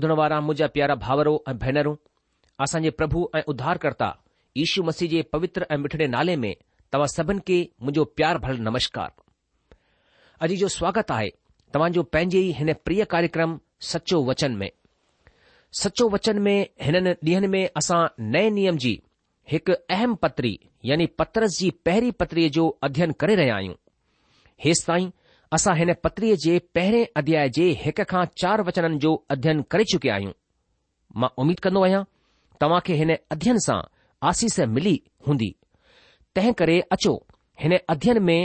ॿुधण वारा मुंहिंजा प्यारा भाउरो ऐं भेनरूं असांजे प्रभु ऐं उद्धारकर्ता ईशु मसीह जे पवित्र ऐं मिठड़े नाले में तव्हां सभिनि खे मुंहिंजो प्यार भल नमस्कार अॼु जो स्वागत आहे तव्हांजो पंहिंजे ई हिन प्रिय कार्यक्रम सचो वचन में सचो वचन में हिननि ॾींहनि में असां नए नियम जी हिकु अहम पत्री यानी पत्रस जी पहिरीं पत्रीअ जो अध्ययन करे रहिया आहियूं हेसि ताईं असां हिन पत्रीअ जे पहिरें अध्याय जे हिक खां चार वचननि जो अध्ययन करे चुकिया आहियूं मां उमीद कंदो आहियां तव्हां खे हिन अध्ययन सां आसीस मिली हूंदी तंहिं करे अचो हिन अध्ययन में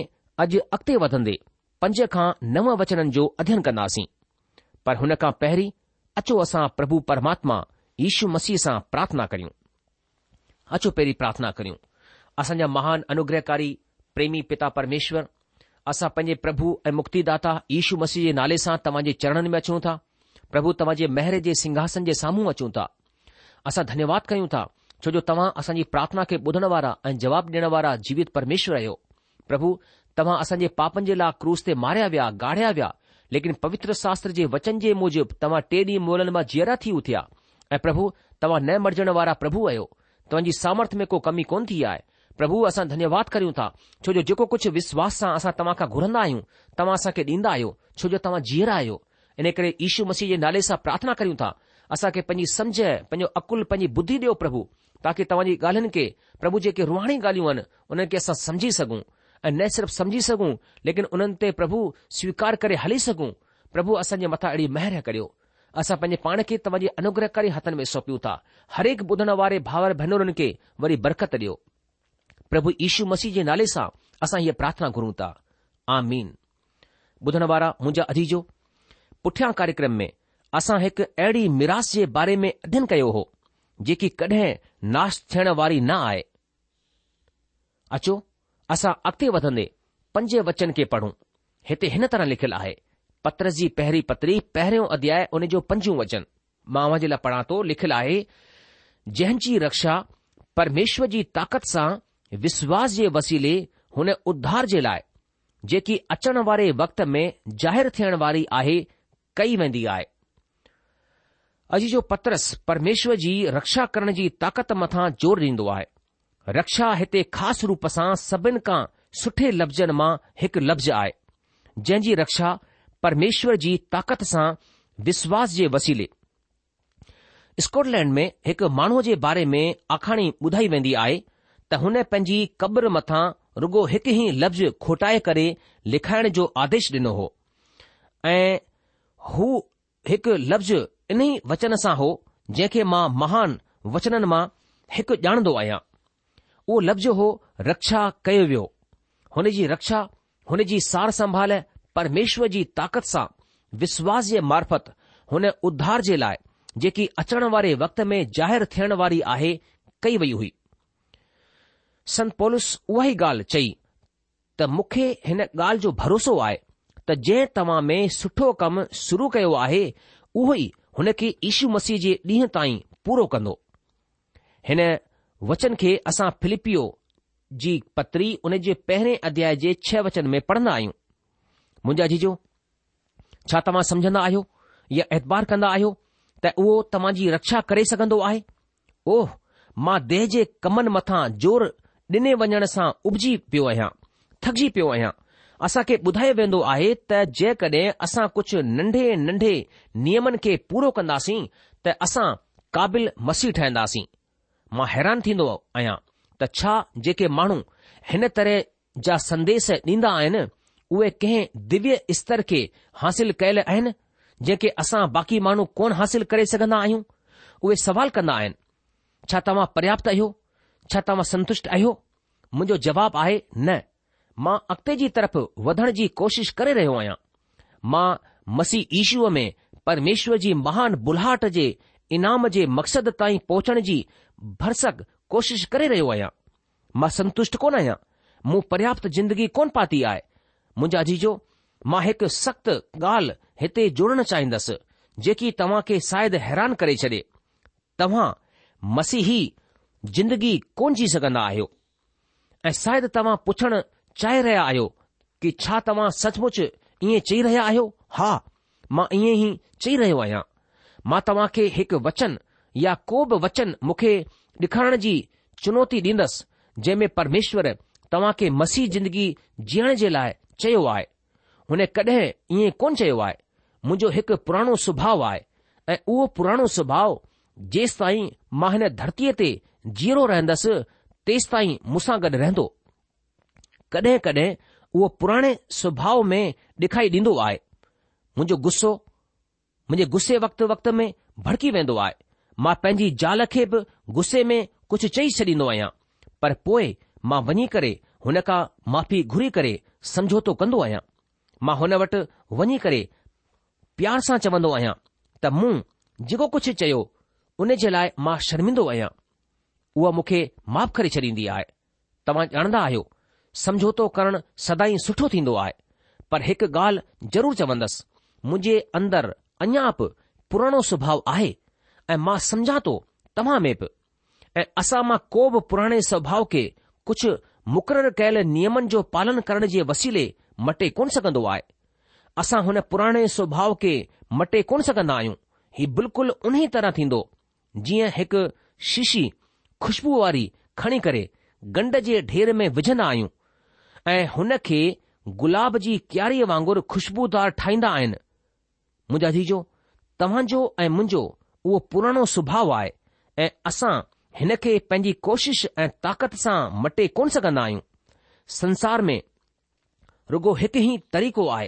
अॼु अॻिते वधंदे पंज खां नव वचननि जो अध्ययन कंदासीं पर हुन खां पहिरीं अचो असां प्रभु परमात्मा यु मसीह सां प्रार्थना करियूं अचो पहिरीं प्रार्थना करियूं असांजा महान अनुग्रहकारी प्रेमी पिता परमेश्वर असां पंहिंजे प्रभु ऐं मुक्तिदाता यीशु मसीह जे नाले सां तव्हांजे चरणन में अचूं था प्रभु तव्हांजे महिर जे सिंघासन जे साम्हूं अचूं था असां धन्यवाद कयूं था छोजो तव्हां असांजी प्रार्थना खे बुधण वारा ऐं जवाब ॾियण वारा जीवित परमेश्वर आहियो प्रभु तव्हां असांजे पापन जे ला क्रूज़ ते मारिया विया गाढ़या व्या लेकिन पवित्र शास्त्र जे वचन जे मूजिबि तव्हां टे डीं मोलन मां जिअरा थी उथिया ऐं प्रभु तव्हां न मरजण वारा प्रभु आहियो तव्हांजी सामर्थ में को कमी कोन थी आ પ્રભુ અસં ધન્યવાદ કર્યુ તા જો જો કુછ વિશ્વાસસા આસા તમાકા ઘુરં આયું તમાસા કે દીંદ આયો છો જો તમા જીરાયો ઇને કરે ઈશુ મસીહ નાલેસા પ્રાર્થના કર્યુ તા આસા કે પની સમજ પન ઉકલ પની બુદ્ધિ દેઓ પ્રભુ તાકે તવજી ગાલન કે પ્રભુ જે કે રોહાણી ગાલ્યું અન ઉને કે આસા સમજી સગુ ને સરફ સમજી સગુ લેકિન ઉનતે પ્રભુ સ્વીકાર કરે હલી સગુ પ્રભુ આસં જે મથા અડી મહેર કર્યો આસા પની પાણે કે તવજી અનુગ્રહકારી હતન મે સોપ્યુ તા દરેક બુધનાવારે ભાવર ભનરન કે વરી બરકત દેઓ પ્રભુ ઈસુ મસીજે નાલે સા આસા યે પ્રાર્થના કરું તા આમીન બુધનવારા મુજા અધિજો પુઠ્યા કાર્યક્રમ મે આસા એક એડી મિરાસ જે બારે મે અધન કયો હો જે કી કઢે નાશ થણ વારી ના આય અચો આસા અખે વધને પંજે વચન કે પઢું હેતે હન તરહ લખલા હે પત્રજી પહેરી પતરી પહેરયો અધ્યાય ઉને જો પંજુ વજન માવાજી લા પડાતો લખલા હે જહેંજી રક્ષા પરમેશ્વરજી તાકત સા विश्वास जे वसीले हुन उद्धार जे लाइ जेकी अचण वारे वक़्त में ज़ाहिरु थियण वारी आहे कई वेंदी आहे अॼु जो पत्रस परमेश्वर जी रक्षा करण जी ताक़त मथां ज़ोर ॾींदो आहे रक्षा हिते ख़ासि रूप सां सभिनि खां सुठे लफ़्ज़नि मां हिकु लफ़्ज़ आहे जंहिं जी रक्षा परमेश्वर जी ताक़त सां विश्वास जे वसीले स्कॉटलैंड में हिकु माण्हूअ जे बारे में आखाणी ॿुधाई वेंदी आहे त हुन पंहिंजी कब्र मथां रुगो हिकु ई लफ़्ज़ खोटाए करे लिखाइण जो आदेश ॾिनो हो ऐं हू हिकु लफ़्ज़ इन ई वचन सां हो जंहिंखे मां महान वचननि मां हिकु ॼाणंदो आहियां उहो लफ़्ज़ हो रक्षा कयो वियो हुन जी रक्षा हुन जी सार संभाल परमेश्वर जी ताक़त सां विश्वास जे मार्फत हुन उद्धार जे लाइ जेकी अचण वारे वक़्त में ज़ाहिरु थियण वारी आहे कई वई हुई संत पोलस उहा ई ॻाल्हि चई त मूंखे हिन ॻाल्हि जो भरोसो आहे त जंहिं तव्हां में सुठो कमु शुरू कयो आहे उहो ई हुन खे ईशू मसीह जे ॾींहं ताईं पूरो कंदो हिन वचन खे असां फिलिपियो जी पत्री उन जे पहिरें अध्याय जे छह वचन में पढ़ंदा आहियूं मुंहिंजा जीजो छा तव्हां सम्झन्दा आहियो या एतबार कंदा आहियो त उहो तव्हांजी रक्षा करे सघंदो आहे ओह मां देह जे कमनि मथां ज़ोरु डि॒ने वञण सां उबजी पियो आहियां थकजी पियो आहियां असां खे ॿुधायो वेंदो आहे त जेकड॒हिं असां कुझु नंढे नंढे नियमनि खे पूरो कंदासीं त असां काबिल मसीह ठहंदासीं मां हैरान थींदो आहियां त छा जेके माण्हू हिन तरह जा संदेश ॾींदा आहिनि उहे कंहिं दिव्य स्तर खे हासिल कयल आहिनि जेके असां बाक़ी माण्हू कोन हासिल करे सघंदा आहियूं उहे सवाल कंदा आहिनि छा तव्हां पर्याप्त आहियो छा तव्हां संतुष्ट आहियो मुंहिंजो जवाबु आहे न मां अॻिते जी तरफ़ वधण जी कोशिशि करे रहियो आहियां मां मसीह ईशूअ में परमेश्वर जी महान बुल्हट जे इनाम जे मक़सद ताईं पहुचण जी भरसक कोशिशि करे रहियो आहियां मां संतुष्ट कोन आहियां मूं पर्याप्त जिंदगी कोन पाती आहे मुंहिंजा जीजो मां हिकु सख़्त ॻाल्हि हिते जोड़न चाहिंदसि जेकी तव्हां खे शायदि हैरान करे छॾे तव्हां मसीही जिंदगी कोन जी सघंदा आहियो ऐं शायदि तव्हां पुछण चाहे रहिया आहियो कि छा तव्हां सचमुच ईअं चई रहिया आहियो हा मां ईअं ई चई रहियो आहियां मां तव्हां खे हिकु वचन या को बि वचन मूंखे ॾेखारण जी चुनौती ॾींदसि जंहिं में परमेश्वरु तव्हां खे मसीह जिंदगी जीअण जे लाइ चयो आहे हुन कॾहिं ईअं कोन चयो आहे मुंहिंजो हिकु पुराणो सुभाउ आहे ऐं उहो पुराणो सुभाउ जेसि ताईं मां हिन धरतीअ ते जीरो रहंदसि तेसि ताईं मूंसां गॾु रहंदो कॾहिं कॾहिं उहो पुराणे स्वभाउ में डे॒खाई ॾींदो आहे मुंहिंजो गुस्सो मुंहिंजे गुसे वक़्त वक़्त में भड़की वेंदो आहे मां पंहिंजी ज़ाल खे बि गुस्से में कुझु चई छॾींदो आहियां पर पोइ मां वञी करे हुन खां माफ़ी घुरी करे समझोतो कंदो आहियां मां हुन वटि वञी करे प्यार सां चवंदो आहियां त मूं जेको कुझु चयो उन जे लाइ मां शर्मिंदो आहियां उहा मूंखे माफ़ करे छॾींदी आहे तव्हां ॼाणंदा आहियो समझौतो करणु सदाई सुठो थींदो आहे पर हिकु ॻाल्हि ज़रूरु चवंदसि मुंहिंजे अंदर अञा बि पुराणो स्वभाउ आहे ऐं मां समझां थो तव्हां में बि ऐं असां मां को बि पुराणे स्वभाउ खे कुझु मुक़ररु कयल नियमनि जो पालन करण जे वसीले मटे कोन सघंदो आहे असां हुन पुराणे स्वभाव खे मटे कोन सघंदा आहियूं हीउ बिल्कुलु ई तरह थींदो जीअं हिकु शीशी खुशबू वारी खणी करे गंड जे ढेर में विझंदा आहियूं ऐं हुन खे गुलाब जी क्यारीअ वांगुरु खुशबूदार ठाहींदा आहिनि मुंहिंजा जीजो तव्हांजो ऐं मुंहिंजो उहो पुराणो सुभाउ आहे ऐं असां हिन खे पंहिंजी कोशिश ऐं ताक़त सां मटे कोन सघंदा आहियूं संसार में रुगो हिकु ई तरीक़ो आहे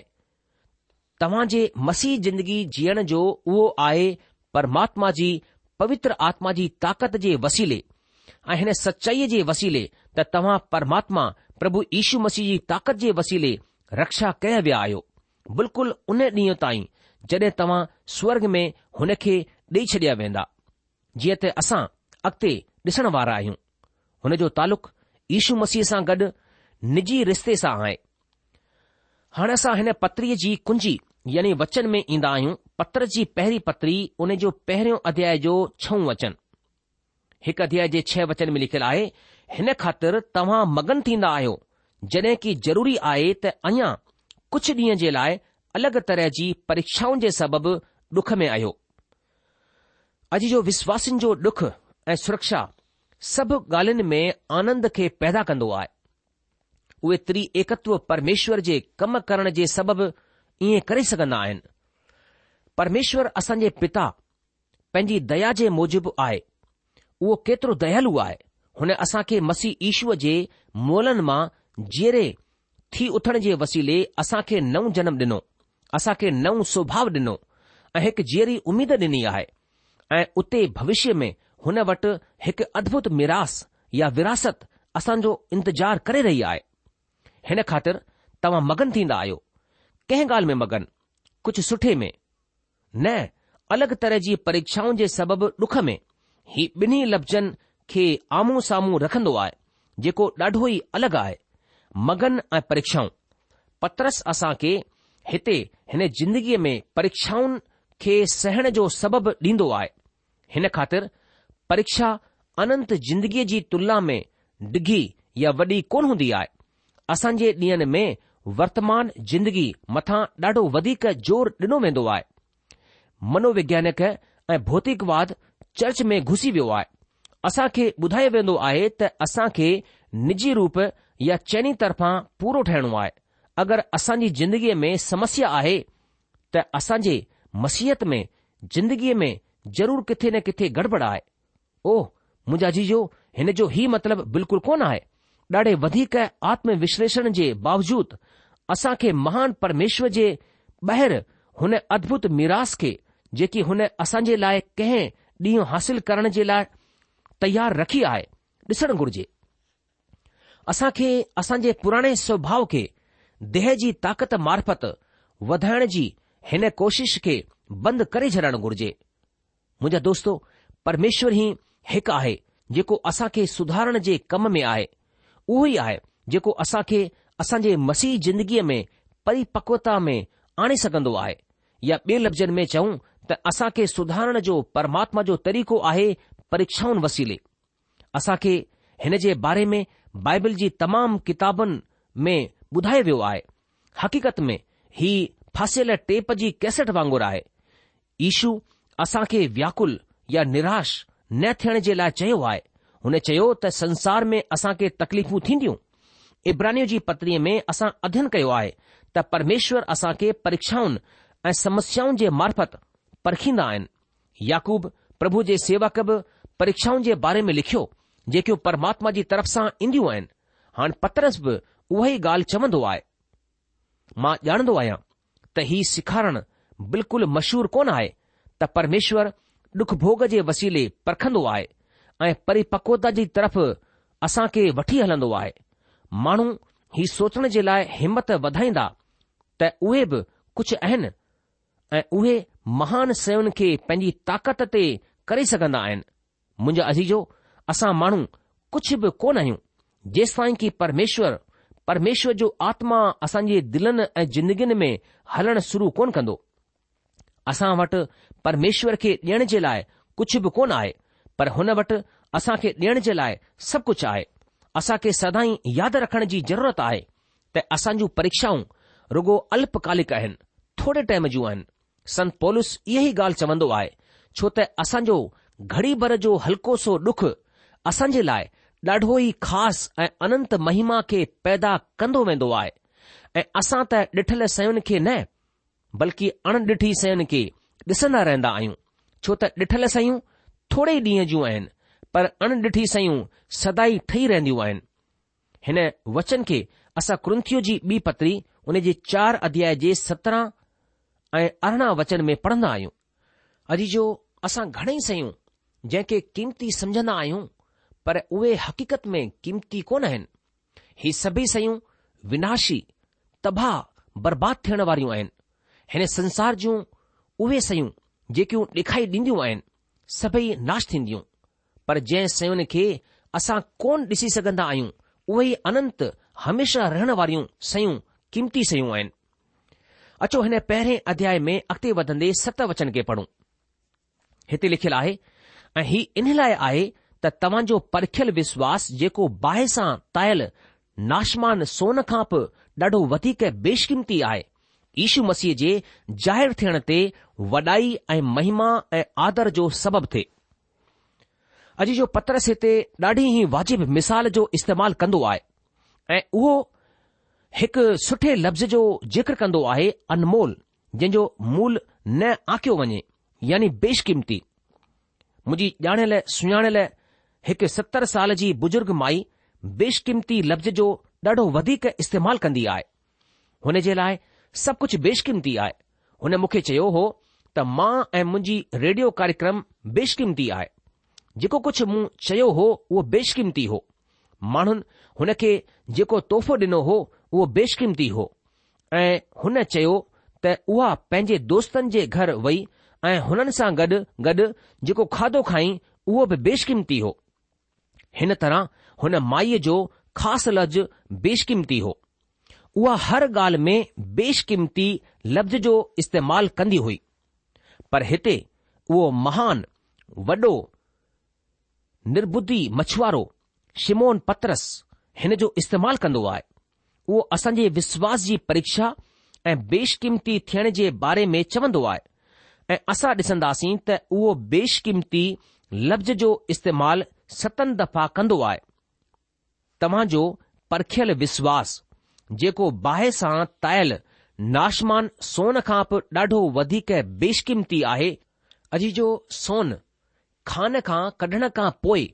तव्हां जे मसीह जिंदगी जीअण जो उहो आहे परमात्मा जी पवित्र आत्मा जी ताक़त जे वसीले ऐं हिन सचाईअ जे वसीले त तव्हां परमात्मा प्रभु यीशू मसीह जी ताक़त जे वसीले रक्षा कयां विया आहियो बिल्कुलु उन ॾींहुं ताईं जॾहिं तव्हां स्वर्ग में हुन खे ॾेई छॾिया वेंदा जीअं त असां अॻिते ॾिसण वारा आहियूं हुन जो तालुक़ यीशू मसीह सां गॾु निजी रिश्ते सां आहे हाणे असां हिन पत्रीअ जी कुंजी यानी वचन में ईंदा आहियूं पत्र जी पहिरीं पत्री उन जो पहिरियों अध्याय जो छह वचन हिकु अध्याय जे छह वचन में लिखियलु आहे हिन ख़ातिर तव्हां मगन थींदा आहियो जड॒हिं की ज़रूरी आहे त अञा कुझु ॾींहं जे लाइ अलॻि तरह जी परीक्षाउनि जे सबबि डुख में आहियो अॼु जो विश्वासनि जो डुख ऐं सुरक्षा सभु ॻाल्हियुनि में आनंद खे पैदा कंदो आहे उहे त्रि एकत्व परमेश्वर जे कम करण जे सबबि ईअं करे सघंदा आहिनि परमेश्वर असांजे पिता पंहिंजी दया जे मूजिब आहे उहो केतिरो दयालु आहे हुन असां खे मसीह ईश्व जे मोलन मां जीअ थी उथण जे वसीले असां खे नओं जनम ॾिनो असां खे नओं स्वभाउ ॾिनो ऐं हिकु जीअं उमेद ॾिनी आहे ऐं उते भविष्य में हुन वटि हिकु अद्भुत मिरास या विरासत असांजो इंतज़ारु करे रही आहे हिन ख़ातिर तव्हां मगन थींदा आहियो कंहिं ॻाल्हि में मगन कुझु सुठे में न अलॻि तरह जी परीक्षाउनि जे सबबु ॾुख में ही ॿिन्ही लफ़्ज़नि खे आम्हूं साम्हूं रखंदो आहे जेको ॾाढो ई अलॻि आहे मगन ऐं परीक्षाऊं पत्रस खे हिते हिन जिंदगीअ में परीक्षाउनि खे सहण जो सबबु ॾींदो आहे हिन ख़ातिर परीक्षा अनंत जिंदगीअ जी तुलना में डिघी या वॾी कोन हूंदी आहे असांजे ॾींहनि में वर्तमान जिंदगी मथां ॾाढो वधीक ज़ोर ॾिनो वेंदो आहे मनोविज्ञानिक ऐं भौतिकवाद चर्च में घुसी वियो आहे असां खे ॿुधायो वेंदो आहे त असां खे निजी रूप या चइनी तरफ़ां पूरो ठहिणो आहे अगरि असांजी जिंदगीअ में समस्या आहे त असांजे मसीहत में जिंदगीअ में ज़रूरु किथे न किथे गड़बड़ आहे ओह मुंहिंजा जीजो हिन जो ई मतिलब बिल्कुलु कोन आहे ॾाढे वधीक आत्मविश्लेषण जे बावजूदि असां खे महान परमेश्वर जे ॿाहिरि हुन अद्भुत मीरास खे जेकी हुन असां जे लाइ कंहिं ॾींहुं हासिल करण जे लाइ तयार रखी आहे ॾिसण घुर्जे असां खे असां जे पुराणे स्वभाव खे देह जी ताक़त मार्फत वधाइण जी हिन कोशिश खे बंदि करे छॾणु घुर्जे मुंहिंजा दोस्तो परमेश्वर ई हिकु आहे जेको असां खे सुधारण जे कम में आहे उहो ई आहे जेको असां खे असां जे मसीह ज़िंदगीअ में परिपक्वता में आणे सघंदो आहे या ॿिए लफ़्ज़नि में चऊं त असां खे सुधारण जो परमात्मा जो तरीक़ो आहे परीक्षाउनि वसीले असां खे हिन जे बारे में बाइबल जी तमामु किताबनि में ॿुधायो वियो आहे हक़ीक़त में ही फासियल टेप जी कैसेट वांगुरु आहे ईशू असां खे व्याकुल या निराश न थियण जे लाइ चयो आहे हुन चयो त संसार में असां खे तकलीफ़ूं थींदियूं इब्रानी जी पत्रीअ में असां अध्ययन कयो आहे त परमेश्वर असां खे परीक्षाउनि ऐं समस्याउनि जे मार्फत परखींदा आहिनि याकूब प्रभु जे सेवक बि परीक्षाउनि जे बारे में लिखियो जेकियूं परमात्मा जी तरफ़ सां ईंदियूं आहिनि हाणे पतरस बि उहा ई ॻाल्हि चवंदो आहे मां ॼाणंदो आहियां त हीउ सिखारणु बिल्कुलु मशहूर कोन आहे त परमेश्वर डुख भोग जे वसीले परखंदो आहे ऐं परिपक्वता जी तरफ़ असां खे वठी हलंदो आहे माण्हू हीउ सोचण जे लाइ हिमत वधाईंदा त उहे बि कुझु आहिनि ऐं उहे महान शयुनि खे पंहिंजी ताक़त ते करे सघंदा आहिनि मुंहिंजा अजीजो असां माण्हू कुझु बि कोन आहियूं जेसि ताईं की परमेश्वर परमेश्वर जो आत्मा असांजे दिलनि ऐं जिंदगीनि में हलणु शुरू कोन कंदो असां वटि परमेश्वर खे ॾियण जे लाइ कुझु बि कोन आहे पर हुन वटि असां खे ॾियण जे लाइ सभु कुझु आहे असां खे सदाई यादि रखण जी ज़रूरत आहे त असां जूं परीक्षाऊं रुगो अल्पकालिक आहिनि थोरे टाइम जूं आहिनि संत पोलुस इहे ई ॻाल्हि चवंदो आहे छो त असांजो घड़ी भर जो हल्को सो ॾुख असां जे लाइ ॾाढो ई ख़ासि ऐं अनंत महिमा खे पैदा कंदो वेंदो आहे ऐं असां त ॾिठल सयुनि खे न बल्कि अणॾिठी सयुनि खे ॾिसंदा रहंदा आहियूं छो त ॾिठल सयूं थोरे ॾींहं जूं आहिनि पर अण ॾिठी सयूं सदा ठही रहंदियूं आहिनि हिन वचन खे असां क्रंथियू जी ॿी पतरी उन जे चार अध्याय जे सत्रहं ऐं अरिड़हं वचन में पढ़ंदा आहियूं अॼु जो असां घणेई शयूं जंहिंखे कीमती समझंदा आहियूं पर उहे हक़ीक़त में क़ीमती कोन आहिनि ही सभई सयूं विनाशी तबाह बर्बाद थियण वारियूं आहिनि हिन संसार जूं उहे सयूं जेकियूं ॾेखारी ॾींदियूं आहिनि सभई नाश थींदियूं पर जंहिं शयुनि खे असां कोन ॾिसी सघंदा आहियूं उहे ई अनंत हमेशा रहण वारियूं सयूं क़ीमती सयूं आहिनि अचो हिन पहिरें अध्याय में अॻिते वधंदे सत वचन खे पढ़ूं हिते लिखियलु आहे ऐं ही इन लाइ आहे त तव्हांजो परखियल विश्वास जेको बाहि सां तायल नाशमान सोन खां बि ॾाढो वधीक बेशकीमती आहे ईशू मसीह जे ज़ाहिरु थियण ते वॾाई ऐं महिमा ऐं आदर जो सबबु थिए अॼु जो पत्रस हिते ॾाढी ई वाजिब मिसाल जो इस्तेमालु कंदो आहे ऐं उहो हिकु सुठे लफ़्ज़ जो ज़िक्र कंदो आहे अनमोल जंहिंजो मूल न आकियो वञे यानी बेशकीमती मुंहिंजी ॼाणियल सुञाणियल हिकु सतरि साल जी बुजुर्ग माई बेशकीमती लफ़्ज़ जो ॾाढो वधीक इस्तेमालु कंदी आहे हुन जे लाइ सभु कुझु बेशकीमती आहे हुन मूंखे चयो हो त मां ऐं मुंहिंजी रेडियो कार्यक्रम बेशकीमती आहे जेको कुझु मूं चयो हो उहो बेशकीमती हो माण्हुनि हुन खे जेको तोहफ़ो ॾिनो हो उहो बेशकीमती हो ऐं हुन चयो त उहा पंहिंजे दोस्तनि जे घर वई ऐं हुननि सां गॾु गॾु जेको खाधो खाई उहो बि बेशकीमती हो हिन तरह हुन माईअ जो ख़ासि लफ़्ज़ बेशकीमती हो उहा हर ॻाल्हि में बेशकीमती लफ़्ज़ जो इस्तेमालु कंदी हुई पर हिते उहो महान वॾो निर्बुद्धी मछुआरो शिमोन पत्रस हिन जो इस्तेमालु कंदो आहे उहो असांजे विश्वास जी परीक्षा ऐं बेशकीमती थियण जे बारे में चवंदो आहे ऐं असां ॾिसंदासीं त उहो बेशकीमती लफ़्ज़ जो इस्तेमालु सतनि दफ़ा कंदो आहे तव्हां जो परखियल विश्वास जेको बाहि सां तयल नाशमान सोन खां बि ॾाढो वधीक बेशकीमती आहे अॼु जो सोन खान खां कढण खां पोइ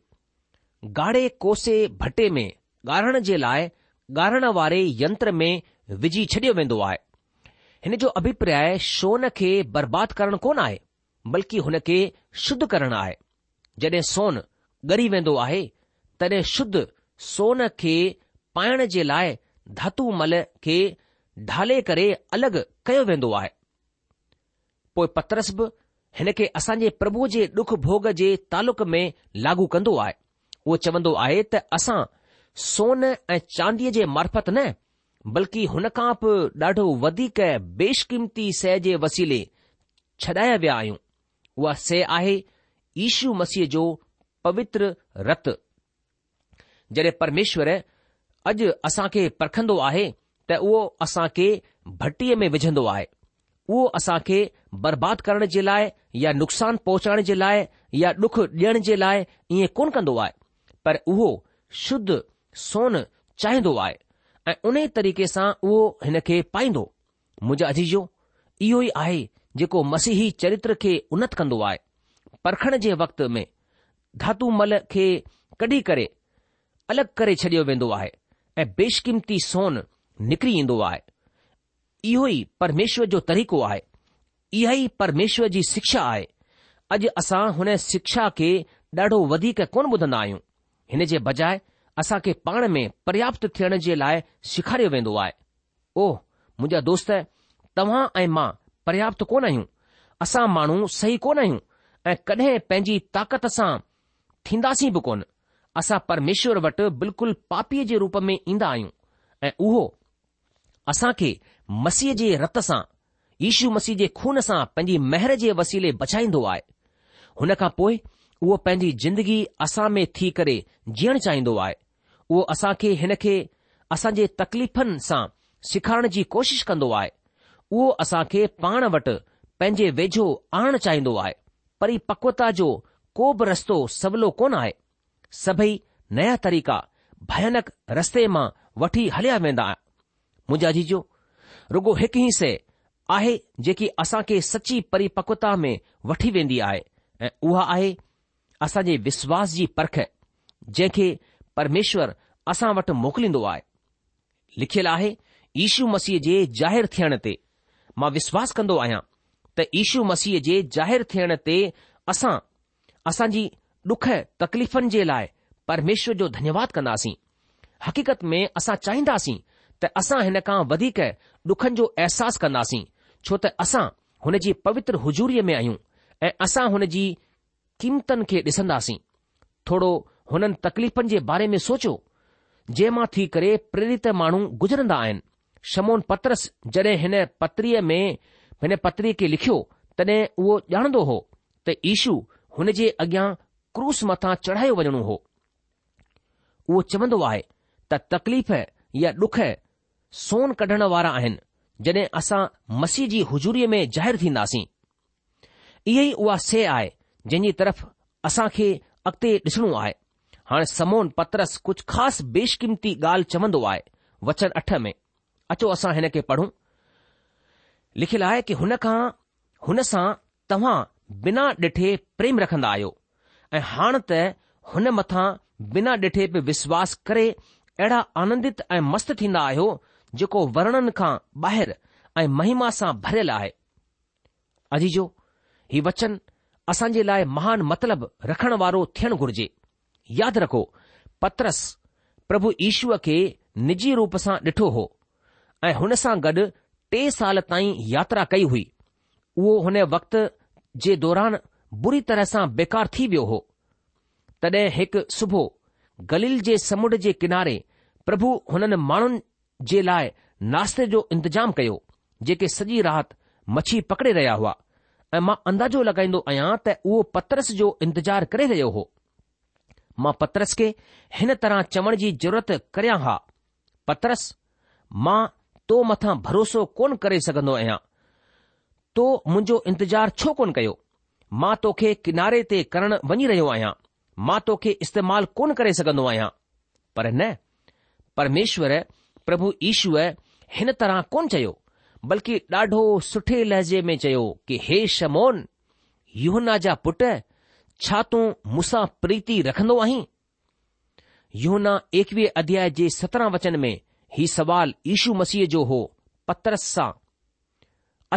गाढ़े कोसे भटे में ॻारण जे लाइ ॻारण वारे यंत्र में विझी छडि॒यो वेंदो आहे हिन जो अभिप्राय सोन खे बर्बाद करणु कोन आहे बल्कि हुन खे शुद्ध करणु आहे जड॒हिं सोन ॻरी वेंदो आहे तॾहिं शुद्ध सोन खे पाइण जे लाइ धातू मल खे ढाले करे अलॻि कयो वेंदो आहे पोइ बि हिन खे असांजे प्रभु जे डुख भोग जे तालुक़ में लागू कंदो आहे उहो चवंदो आहे त असां सोन ऐं चांदीअ जे मार्फत न बल्कि हुन खां बि ॾाढो वधीक बेशकीमती सह जे वसीले छॾाया विया आहियूं उहा सह आहे ईशू मसीह जो पवित्र रत जॾहिं परमेश्वर अॼु असां खे परखंदो आहे त उहो असां खे भटीअ में विझंदो आहे उहो असां खे बर्बाद करण जे लाइ या नुक़सान पहुचाइण जे लाइ या डुख ॾियण जे लाइ ईअं कोन कंदो आहे पर उहो शुद्ध सोन चाहींदो आहे ऐं उन तरीक़े सां उहो हिन खे पाईंदो मुंहिंजो अजीजो इहो ई आहे जेको मसीही चरित्र खे उन्नत कंदो आहे परखण जे वक़्त में धातुमल खे कढी करे अलगि॒ करे छडि॒यो वेंदो आहे ऐं बेशकीमती सोन निकिरी ईंदो आहे इहो ई परमेश्वर जो तरीक़ो आहे इहो ई परमेश्वर जी शिक्षा आहे अॼु असां हुन शिक्षा खे ॾाढो वधीक कोन ॿुधंदा आहियूं हिन जे बजाए असां खे पाण में पर्याप्त थियण जे लाइ सेखारियो वेंदो आहे ओ मुंहिंजा दोस्त तव्हां ऐं मां पर्याप्त कोन आहियूं असां माण्हू सही कोन आहियूं ऐं कॾहिं पंहिंजी ताक़त सां थींदासीं बि कोन असां परमेश्वर वटि बिल्कुलु पापीअ जे रूप में ईंदा आहियूं ऐं उहो असां खे मसीह जे रत सां ईशू मसीह जे खून सां पंहिंजी महिर जे वसीले बचाईंदो आहे हुन खां पोइ उहो पंहिंजी जिंदगी असां में थी करे जीअण चाहींदो आहे उहो असां खे हिन खे असां जे तकलीफ़ुनि सां सिखारण जी कोशिशि कंदो आहे उहो असां खे पाण वटि पंहिंजे वेझो आणणु चाहींदो आहे परिपक्वता जो को बि रस्तो सवलो कोन आहे सभई नया तरीक़ा भयानक रस्ते मां वठी हलिया वेंदा मुंहिंजा जीजो रुगो हिकु ई शइ आहे जेकी असां खे सची परिपक्वता में वठी वेंदी आहे ऐं उहा आहे असां जे विश्वास जी परख जंहिंखे परमेश्वर असां वटि मोकिलींदो आहे लिखियलु आहे ईशू मसीह जे ज़ाहिरु थियण ते मां विश्वास कंदो आहियां त ईशू मसीह जे ज़ाहिरु थियण ते असां असांजी डुख तकलीफ़ुनि जे लाइ परमेश्वर जो धन्यवाद कंदासीं हक़ीक़त में असां चाहींदासीं त असां हिन खां वधीक डुखनि जो अहसासु कंदासीं छो त असां हुन जी पवित्र हुजूरीअ में आहियूं ऐं असां हुन जी क़ीमतनि खे ॾिसंदासीं थोरो हुननि तकलीफ़ुनि जे बारे में सोचियो जंहिं मां थी करे प्रेरित माण्हू गुज़रंदा आहिनि शमोन पत्रस जॾहिं हिन पत्रीअ में हिन पत्रीअ खे लिखियो तॾहिं उहो ॼाणंदो हो त ईशू हुन जे अॻियां क्रूस मथां चढ़ायो वञणो हो उहो चवंदो आहे त तकलीफ़ या डुख सोन कढण वारा आहिनि जॾहिं असां मसीह जी हुजूरीअ में ज़ाहिरु थींदासीं इहे ई उहा से आहे जंहिंजी तरफ़ असां खे अॻिते ॾिसणो आहे हाणे समोन पत्रस कुझु ख़ासि बेशकीमती ॻाल्हि चवंदो आहे वचन अठ में अचो असां हिन खे पढ़ूं लिखियलु आहे कि हुन खां हुन सां तव्हां बिना ॾिठे प्रेम रखंदा आहियो ऐं हाणे त हुन मथां बिना ॾिठे बि विश्वास करे अहिड़ा आनंदित ऐं मस्त थींदा आहियो जेको वर्णन खां ॿाहिरि ऐं महिमा सां भरियलु आहे अजीजो हीउ वचन असां जे लाइ महान मतिलब रखण वारो थियणु घुर्जे यादि रखो पत्रस प्रभु ईश्व खे निजी रूप सां ॾिठो हो ऐं हुन सां गॾु टे साल ताईं यात्रा कई हुई उहो हुन वक़्त जे दौरान बुरी तरह सां बेकार थी वियो हो तॾहिं हिकु सुबुह गलील जे समुंड जे किनारे प्रभु हुननि माण्हुनि जे लाइ नाश्ते जो इंतजाम कयो जेके सॼी राति मछी पकड़े रहिया हुआ ऐं मां अंदाज़ो लॻाईंदो आहियां त उहो पतरस जो इंतज़ारु करे रहियो हो मां पतरस खे हिन तरह चवण जी ज़रूरत करियां हा पतरस मां तो मथां भरोसो कोन करे सघंदो आहियां तो मुंहिंजो इंतज़ारु छो कोन कयो मां तोखे किनारे ते करण वञी रहियो आहियां मां तोखे इस्तेमाल कोन करे सघंदो आहियां पर न परमेश्वर प्रभु ईश्वर हिन तरह कोन चयो बल्कि ॾाढो सुठे लहज़े में चयो कि हेमोन यूहन्ना जा पुटु छा तूं मुसां प्रीती रखंदो आहीं यूहना एकवीह अध्याय जे सत्रहं वचन में हीउ सवालु ईशू मसीह जो हो पतरस सां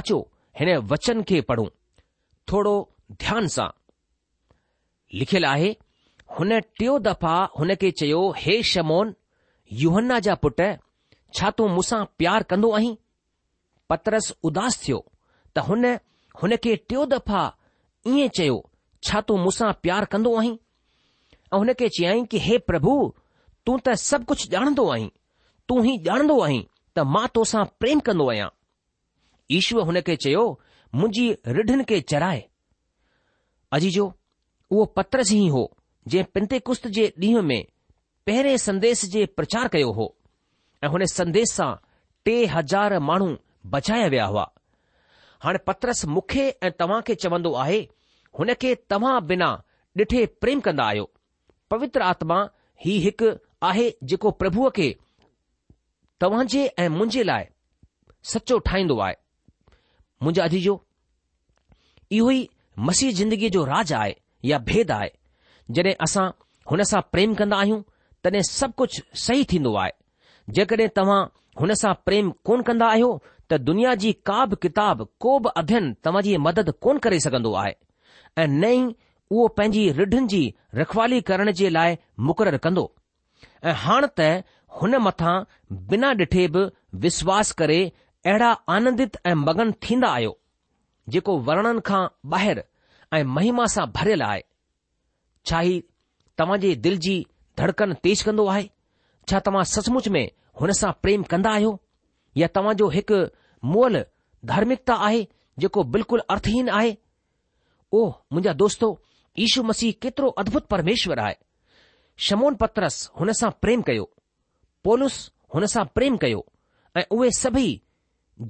अचो हिन वचन खे पढ़ूं थोरो ध्यानु सां लिखियलु आहे हुन टियों दफ़ा हुन खे चयो हेमोन यूहन्ना जा पुट छा तूं मूसां प्यार कंदो आहीं पतरस उदास थियो त हुन हुन खे टियों दफ़ा ईअं चयो छा तूं मूंसां प्यार कंदो आहीं ऐं हुन खे चयाईं कि हे प्रभु तूं त सभु कुझु ॼाणंदो आहीं तू ई ॼाणंदो आहीं त मां तोसां प्रेम कंदो आहियां ईश्वर हुन खे चयो मुंहिंजी रिढनि खे चढ़ाए अजीजो उहो पतरस ई हो जंहिं पिंते कुश्त जे ॾींहं में पहिरें संदेश जे प्रचार कयो हो ऐं हुन संदेस सां टे हज़ार माण्हू बचाया विया हुआ हाणे पत्रस मूंखे ऐं तव्हां खे चवंदो आहे हुन खे तव्हां बिना ॾिठे प्रेम कंदा आहियो पवित्र आत्मा ही हिकु आहे जेको प्रभुअ खे तव्हां जे ऐं मुंहिंजे लाइ सचो ठाहींदो आहे मुंहिंजा अधीजो इहो ई मसीह ज़िंदगीअ जो राज आहे या भेद आहे जॾहिं असां हुन सां प्रेम कंदा आहियूं तॾहिं सभु कुझु सही थींदो आहे जेकॾहिं तव्हां हुन सां प्रेम कोन कंदा आहियो त दुनिया जी का बि किताब को बि अध्ययन तव्हां जी मदद कोन करे सघंदो आहे ऐं न ई उहो पंहिंजी रिढनि जी रखवाली करण जे लाइ मुक़ररु कंदो ऐं हाणे त हुन मथां बिना ॾिठे बि विश्वास करे अहिड़ा आनंदित ऐं मगन थींदा आहियो जेको वर्णन खां ॿाहिरि ऐं महिमा सां भरियलु आहे छा ही तव्हां जे दिलि जी धड़कन तेज कंदो आहे छा तव्हां सचमुच में हुन सां प्रेम कंदा आहियो या तव्हां जो हिकु मोल धार्मिकता आहे जेको बिल्कुलु अर्थहीन आहे ओ मुंहिंजा दोस्तो ईशू मसीह केतिरो अद्भुत परमेश्वर आहे शमोन पत्रस हुन सां प्रेम कयो पोलुस हुन सां प्रेम कयो ऐं उहे सभई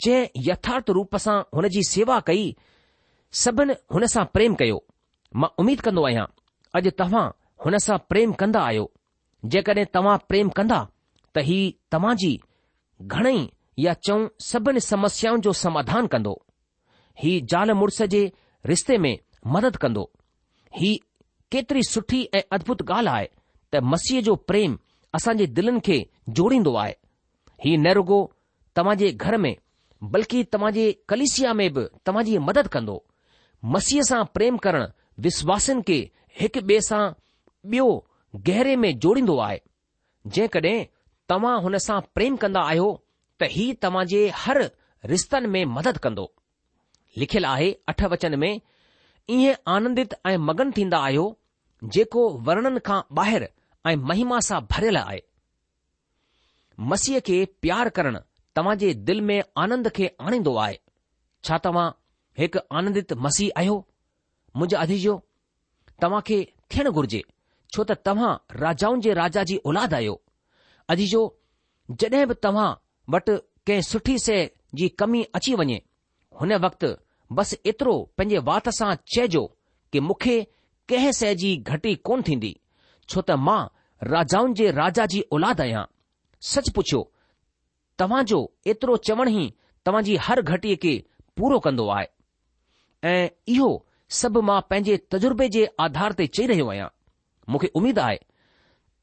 जंहिं यथार्थ रूप सां हुन जी सेवा कई सभिनि हुन सां प्रेम कयो मां उमीद कंदो आहियां अॼु तव्हां हुन सां प्रेम कंदा आहियो जेकॾहिं तव्हां प्रेम कंदा त ही तव्हां जी घणेई या चऊं सभिनी समस्याउनि जो समाधान कंदो ही ज़ाल मुड़ुस जे रिश्ते में मदद कंदो ही केतिरी सुठी ऐं अद्भुत ॻाल्हि आहे त मसीह जो प्रेम असां जे दिलनि खे जोड़ींदो आहे ही न रुगो तव्हां जे घर में बल्कि तव्हां जे कलिसिया में बि तव्हां जी मदद कंदो मसीह सां प्रेम करणु विश्वासनि खे हिकु ॿिए सां ॿियो गहरे में जोड़ींदो आहे जेकॾहिं तव्हां हुन सां प्रेम कंदा आहियो त ही तव्हां जे हर रिश्तनि में मदद कंदो लिखियलु आहे अठ वचन में ईअं आनंदित ऐं मगन थींदा आहियो जेको वर्णन खां ॿाहिरि ऐं महिमा सां भरियलु आहे मसीह खे प्यार करणु जे दिल में आनंद खे आणींदो आहे छा तव्हां हिकु आनंदित मसीह आहियो मुंहिंजा अधीजो तव्हां खे थियणु घुर्जे छो त तव्हां राजाउनि जे राजा जी औलाद आहियो अजीजो जॾहिं बि तव्हां वटि कंहिं सुठी शइ जी कमी अची वञे हुन वक़्ति बस एतिरो पंहिंजे वात सां चइजो कि मूंखे कंहिं शइ जी घटी कोन थींदी छो त मां राजाउनि जे राजा जी औलाद आहियां सच पुछियो तव्हांजो एतिरो चवण ई तव्हां जी हर घटीअ खे पूरो कन्दो आहे ऐं इहो सभु मां पंहिंजे तजुर्बे जे आधार ते चई रहियो आहियां मूंखे उमेद आहे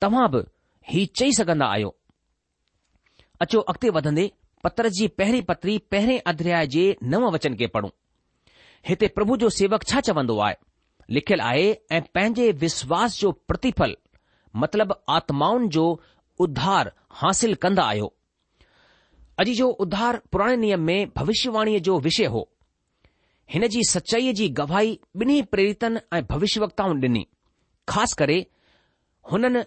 तव्हां बि हीउ चई सघन्दा आहियो अचो अॻिते वधंदे पत्र जी पहिरीं पत्री पहिरें अध्याय जे नव वचन खे पढ़ूं हिते प्रभु जो सेवक छा चवंदो आहे लिखयलु आहे ऐं पंहिंजे विश्वास जो प्रतिफल मतिलब आत्माउनि जो उधार हासिल कंदा आहियो अॼु जो उधार पुराणे नियम में भविष्यवाणीअ जो विषय हो हिन जी सचाईअ जी गवाही ॿिन्ही प्रेरितन ऐं भविष्य डि॒नी ख़ासि करे हुननि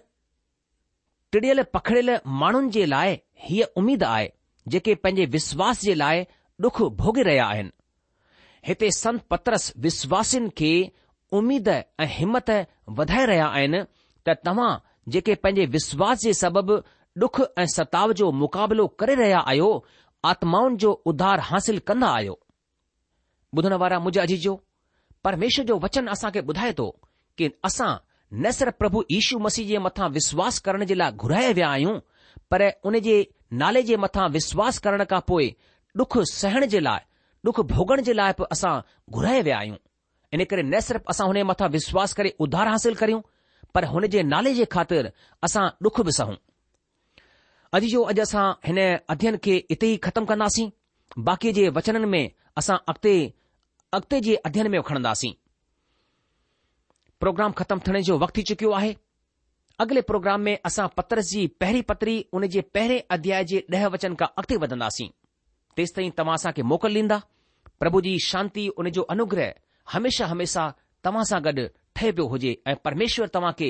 टिड़ियल पखड़ियल माण्हुनि जे लाइ हीअ उमीद आहे जेके पंहिंजे विश्वास जे लाइ डुख भोगे॒ रहिया आहिनि हिते संत पत्रस विश्वासिन खे उमीद ऐं हिमत वधाए रहिया आहिनि त तव्हां जेके पंहिंजे विश्वास जे सबबि डुख ऐं सताव जो मुक़ाबिलो करे रहिया आहियो आत्माउनि जो उधार हासिल कंदा आहियो ॿुधण वारा मुंहिंजो अजीजो परमेश्वर जो वचन असां खे ॿुधाए थो की असां न सिर्फ़ु प्रभु यीशू मसीह जे मथां विश्वास करण जे लाइ घुराए विया आहियूं पर उन जे नाले जे मथां विश्वास करण खां पोइ डुख सहण जे लाइ डुख भोगण जे लाइ बि असां घुराए विया आहियूं इन करे न सिर्फ़ु असां हुन जे मथां विश्वास करे उधार हासिल करियूं पर हुन जे नाले जे ख़ातिर असां डुख बि सहूं अॼु जो अॼु असां हिन अध्ययन खे इते ई ख़तमु कंदासीं बाक़ी जे वचननि में असां अॻिते अॻिते जे अध्ययन में खणंदासीं प्रोग्राम ख़तमु थियण जो वक़्तु थी चुकियो आहे अॻिले प्रोग्राम में असां पतरस जी पहिरीं पतरी उन जे पहिरें अध्याय जे ॾह वचन खां अॻिते वधंदासीं तेसि ताईं तव्हां असांखे मोकल ॾींदा प्रभु जी शांती उन जो अनुग्रह हमेशा हमेशा तव्हां सां गॾु ठहे पियो हुजे ऐं परमेश्वर तव्हां खे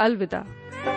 अलविदा